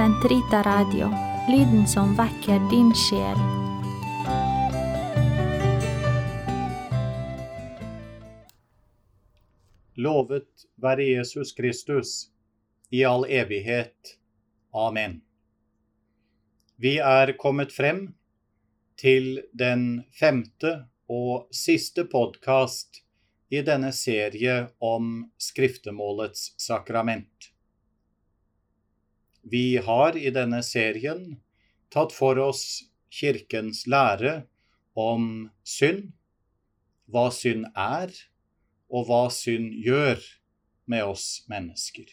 Sentrita Radio, lyden som vekker din sjel. Lovet være Jesus Kristus i all evighet. Amen. Vi er kommet frem til den femte og siste podkast i denne serie om skriftemålets sakrament. Vi har i denne serien tatt for oss Kirkens lære om synd, hva synd er, og hva synd gjør med oss mennesker.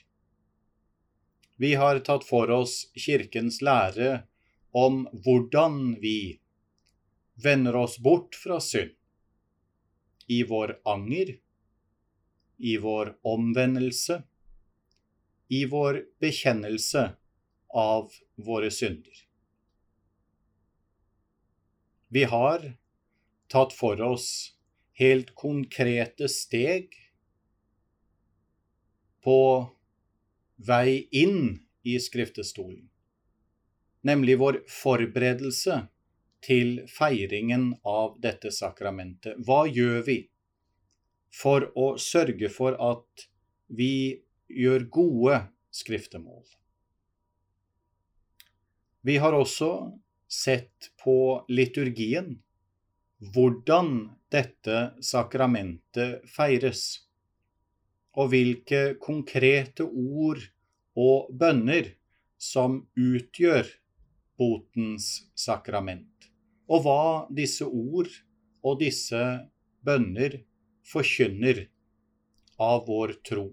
Vi har tatt for oss Kirkens lære om hvordan vi vender oss bort fra synd. I vår anger, i vår omvendelse, i vår bekjennelse av våre synder. Vi har tatt for oss helt konkrete steg på vei inn i skriftestolen, nemlig vår forberedelse til feiringen av dette sakramentet. Hva gjør vi for å sørge for at vi gjør gode skriftemål? Vi har også sett på liturgien, hvordan dette sakramentet feires, og hvilke konkrete ord og bønner som utgjør botens sakrament, og hva disse ord og disse bønner forkynner av vår tro.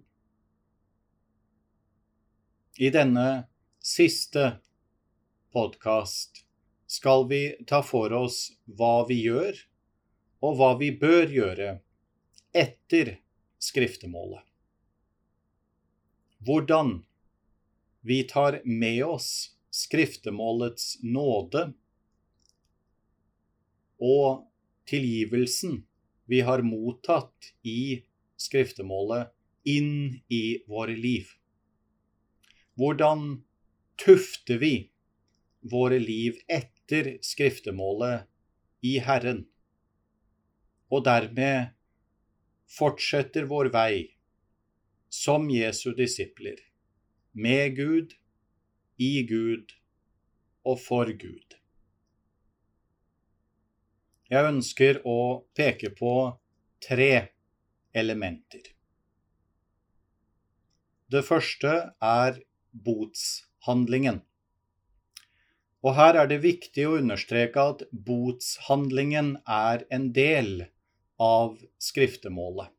I denne siste podkast skal vi ta for oss hva vi gjør, og hva vi bør gjøre etter skriftemålet. Hvordan vi tar med oss skriftemålets nåde og tilgivelsen vi har mottatt i skriftemålet, inn i våre liv. Hvordan tufter vi våre liv etter skriftemålet i Herren, og dermed fortsetter vår vei som Jesu disipler, med Gud, i Gud og for Gud. Jeg ønsker å peke på tre elementer. Det første er botshandlingen. Og her er det viktig å understreke at botshandlingen er en del av skriftemålet.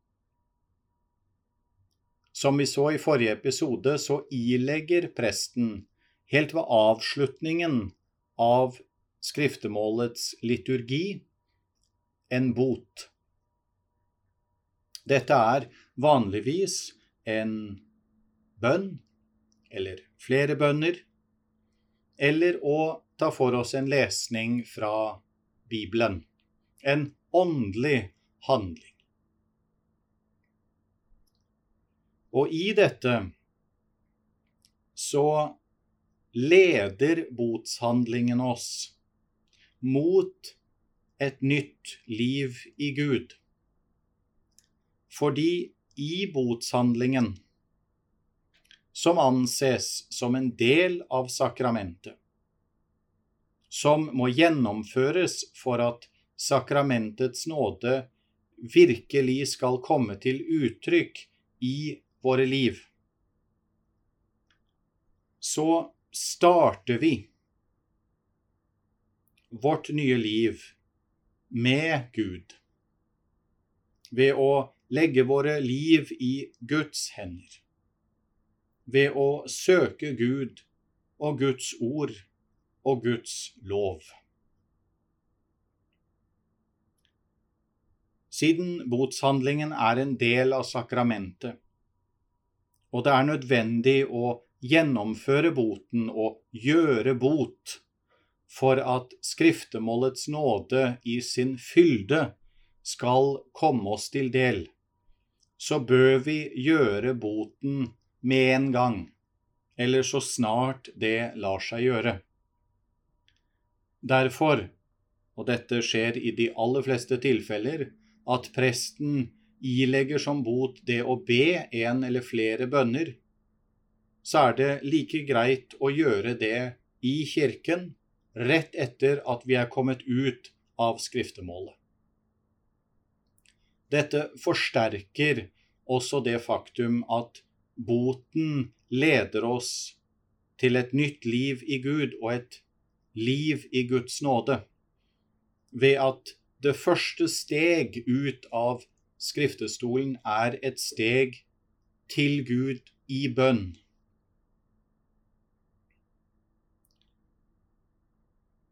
Som vi så i forrige episode, så ilegger presten helt ved avslutningen av skriftemålets liturgi en bot. Dette er vanligvis en bønn, eller flere bønner, eller å ta for oss en lesning fra Bibelen. En åndelig handling. Og i dette så leder botshandlingen oss mot et nytt liv i Gud. Fordi i botshandlingen som anses som en del av sakramentet, som må gjennomføres for at sakramentets nåde virkelig skal komme til uttrykk i våre liv. Så starter vi vårt nye liv med Gud ved å legge våre liv i Guds hender ved å søke Gud og Guds ord og Guds lov. Siden botshandlingen er en del av sakramentet, og det er nødvendig å gjennomføre boten og gjøre bot for at skriftemålets nåde i sin fylde skal komme oss til del, så bør vi gjøre boten med en gang, eller så snart det lar seg gjøre. Derfor, og dette skjer i de aller fleste tilfeller, at presten ilegger som bot det å be en eller flere bønner, så er det like greit å gjøre det i kirken rett etter at vi er kommet ut av skriftemålet. Dette forsterker også det faktum at boten leder oss til et nytt liv i Gud og et liv i Guds nåde, ved at det første steg ut av skriftestolen er et steg til Gud i bønn.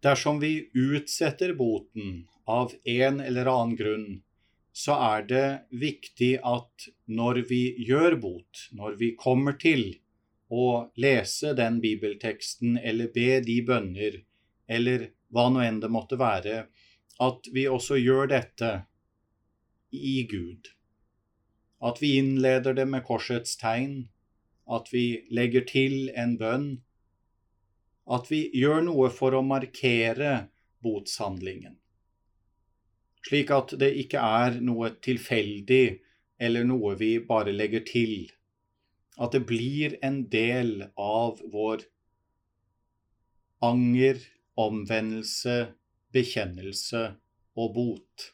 Dersom vi utsetter boten av en eller annen grunn, så er det viktig at når vi gjør bot, når vi kommer til å lese den bibelteksten eller be de bønner, eller hva nå enn det måtte være, at vi også gjør dette i Gud. At vi innleder det med korsets tegn, at vi legger til en bønn, at vi gjør noe for å markere botshandlingen slik at det ikke er noe tilfeldig eller noe vi bare legger til. At det blir en del av vår anger, omvendelse, bekjennelse og bot.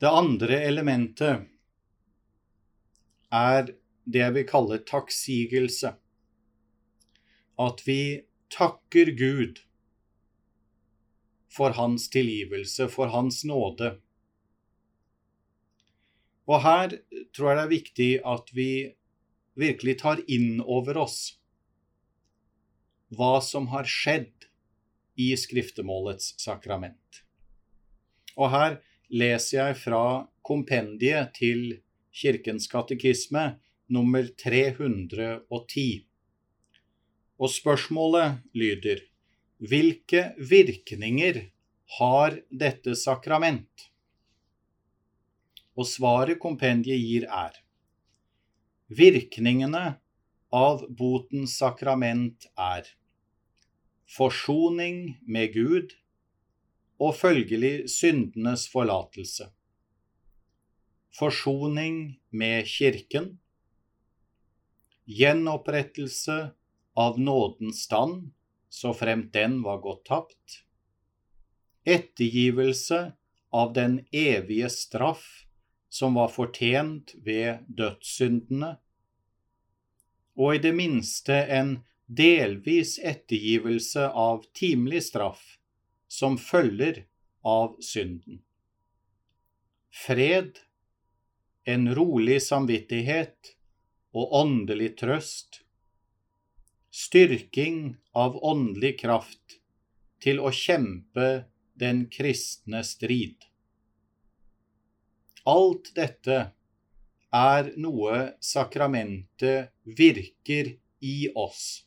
Det andre elementet er det jeg vil kalle takksigelse. At vi takker Gud for hans tilgivelse, for hans nåde. Og her tror jeg det er viktig at vi virkelig tar inn over oss hva som har skjedd i skriftemålets sakrament. Og her leser jeg fra kompendiet til Kirkens katekisme nummer 310. Og spørsmålet lyder hvilke virkninger har dette sakrament? Og svaret kompendiet gir, er Virkningene av botens sakrament er forsoning med Gud og følgelig syndenes forlatelse. Forsoning med Kirken. Gjenopprettelse av nådens stand så fremt den var gått tapt. Ettergivelse av den evige straff som var fortjent ved dødssyndene, og i det minste en delvis ettergivelse av timelig straff som følger av synden. Fred, en rolig samvittighet og åndelig trøst styrking av åndelig kraft til å kjempe den kristne strid. Alt dette er noe sakramentet virker i oss,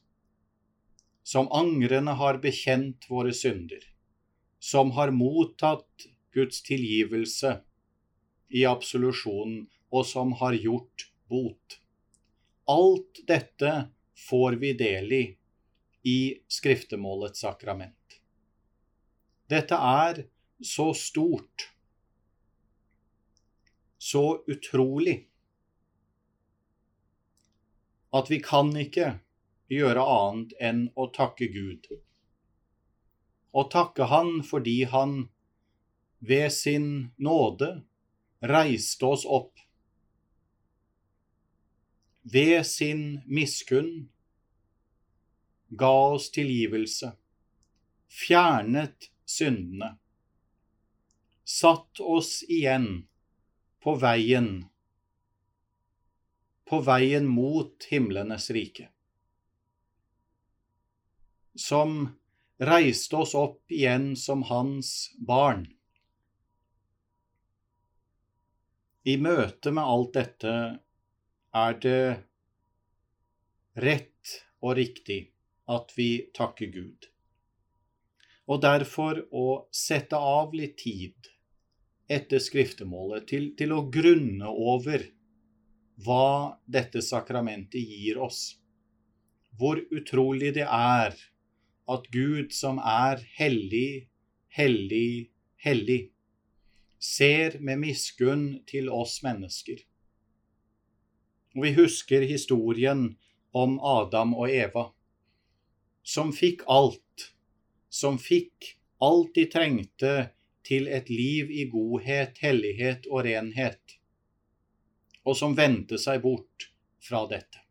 som angrende har bekjent våre synder, som har mottatt Guds tilgivelse i absolusjonen, og som har gjort bot. Alt dette får vi del i i skriftemålets sakrament. Dette er så stort, så utrolig, at vi kan ikke gjøre annet enn å takke Gud. Og takke Han fordi Han ved sin nåde reiste oss opp. Ved sin miskunn ga oss tilgivelse, fjernet syndene, satt oss igjen på veien, på veien mot himlenes rike, som reiste oss opp igjen som hans barn. I møte med alt dette er det rett og riktig at vi takker Gud. Og derfor å sette av litt tid etter skriftemålet til, til å grunne over hva dette sakramentet gir oss. Hvor utrolig det er at Gud som er hellig, hellig, hellig, ser med miskunn til oss mennesker. Og vi husker historien om Adam og Eva, som fikk alt, som fikk alt de trengte til et liv i godhet, hellighet og renhet, og som vendte seg bort fra dette.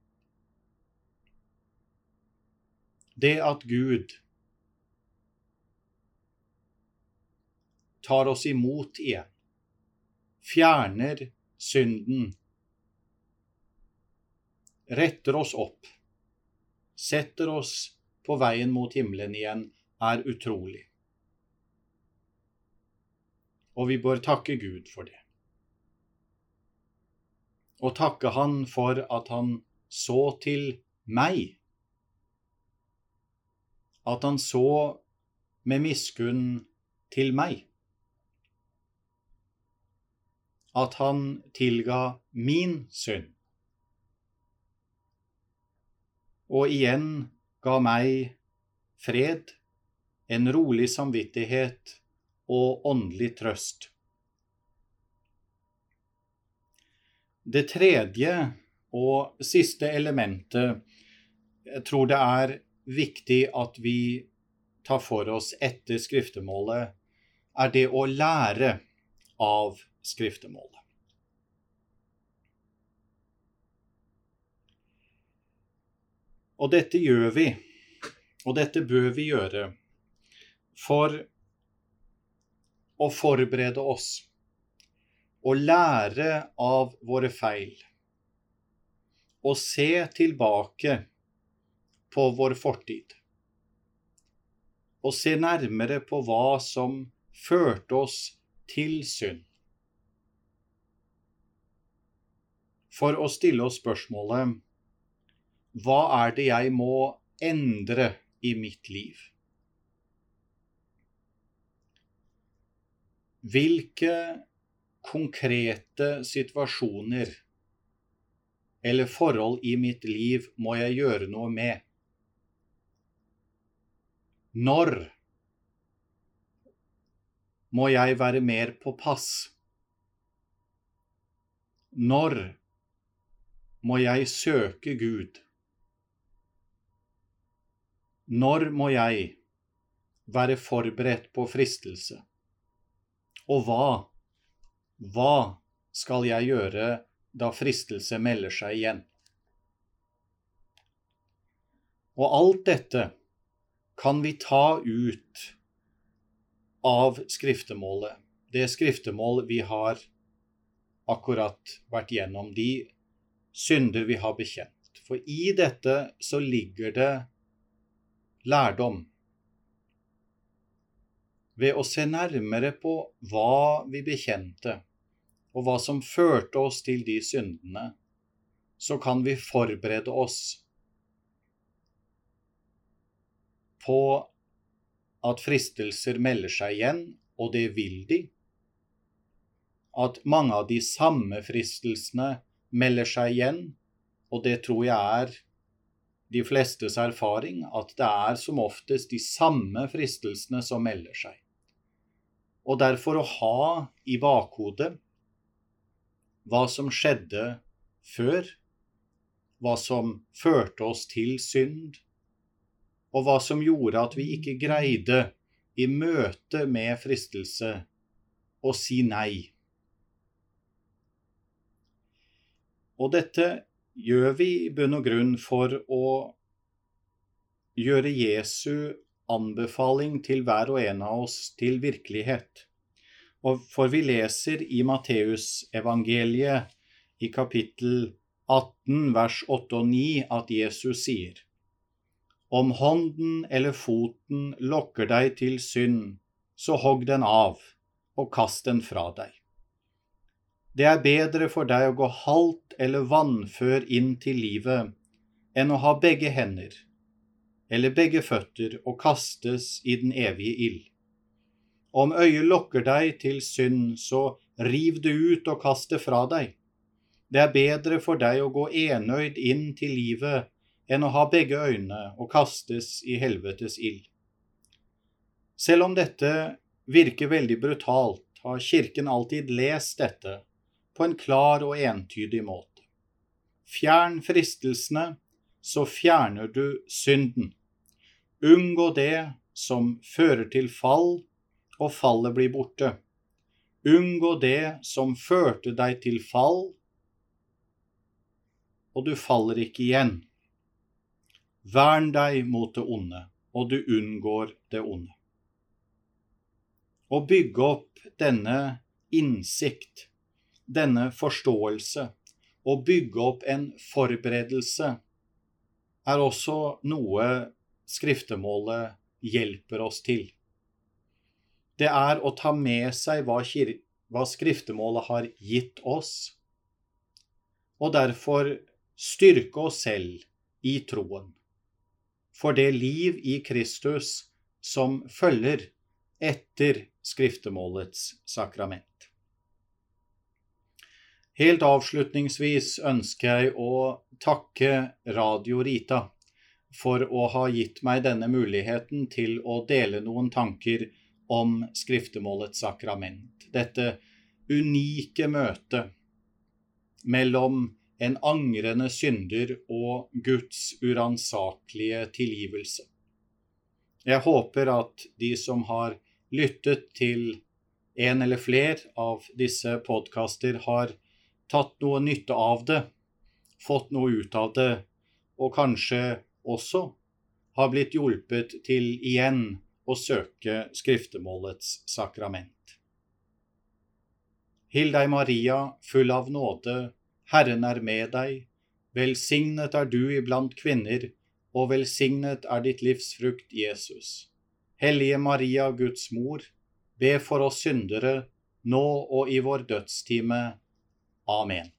Det at Gud tar oss imot igjen, fjerner synden, retter oss opp, setter oss på veien mot himmelen igjen, er utrolig. Og vi bør takke Gud for det. Og takke Han for at Han så til meg. At Han så med miskunn til meg. At Han tilga min synd. Og igjen ga meg fred, en rolig samvittighet og åndelig trøst. Det tredje og siste elementet jeg tror det er viktig at vi tar for oss etter skriftemålet, er det å lære av skriftemålet. Og dette gjør vi, og dette bør vi gjøre, for å forberede oss og lære av våre feil. Og se tilbake på vår fortid. Og se nærmere på hva som førte oss til synd. For å stille oss spørsmålet hva er det jeg må endre i mitt liv? Hvilke konkrete situasjoner eller forhold i mitt liv må jeg gjøre noe med? Når må jeg være mer på pass? Når må jeg søke Gud? Når må jeg være forberedt på fristelse? Og hva, hva skal jeg gjøre da fristelse melder seg igjen? Og alt dette kan vi ta ut av skriftemålet. Det skriftemål vi har akkurat vært gjennom, de synder vi har bekjent. For i dette så ligger det lærdom ved å se nærmere på hva vi bekjente, og hva som førte oss til de syndene, så kan vi forberede oss på at fristelser melder seg igjen, og det vil de. At mange av de samme fristelsene melder seg igjen, og det tror jeg er de flestes erfaring, at det er som oftest de samme fristelsene som melder seg. Og derfor å ha i bakhodet hva som skjedde før, hva som førte oss til synd, og hva som gjorde at vi ikke greide i møte med fristelse å si nei. Og dette gjør vi i bunn og grunn for å gjøre Jesu anbefaling til hver og en av oss til virkelighet. Og for vi leser i Matteusevangeliet i kapittel 18 vers 8 og 9 at Jesus sier Om hånden eller foten lokker deg til synd, så hogg den av og kast den fra deg. Det er bedre for deg å gå halt eller vannfør inn til livet enn å ha begge hender eller begge føtter og kastes i den evige ild. Om øyet lokker deg til synd, så riv det ut og kast det fra deg. Det er bedre for deg å gå enøyd inn til livet enn å ha begge øyne og kastes i helvetes ild. Selv om dette virker veldig brutalt, har Kirken alltid lest dette på en klar og entydig måte. Fjern fristelsene, så fjerner du synden. Unngå det som fører til fall, og fallet blir borte. Unngå det som førte deg til fall, og du faller ikke igjen. Vern deg mot det onde, og du unngår det onde. Å bygge opp denne innsikt, denne forståelse, og bygge opp en forberedelse, er også noe skriftemålet hjelper oss til. Det er å ta med seg hva, hva skriftemålet har gitt oss, og derfor styrke oss selv i troen, for det liv i Kristus som følger etter skriftemålets sakrament. Helt avslutningsvis ønsker jeg å takke Radio Rita for å ha gitt meg denne muligheten til å dele noen tanker om skriftemålets sakrament. Dette unike møtet mellom en angrende synder og Guds uransakelige tilgivelse. Jeg håper at de som har lyttet til en eller flere av disse podkaster, har tatt noe nytte av det, fått noe ut av det, og kanskje også har blitt hjulpet til igjen å søke skriftemålets sakrament. Hill deg, Maria, full av nåde, Herren er med deg. Velsignet er du iblant kvinner, og velsignet er ditt livs frukt, Jesus. Hellige Maria, Guds mor, be for oss syndere, nå og i vår dødstime. Amen.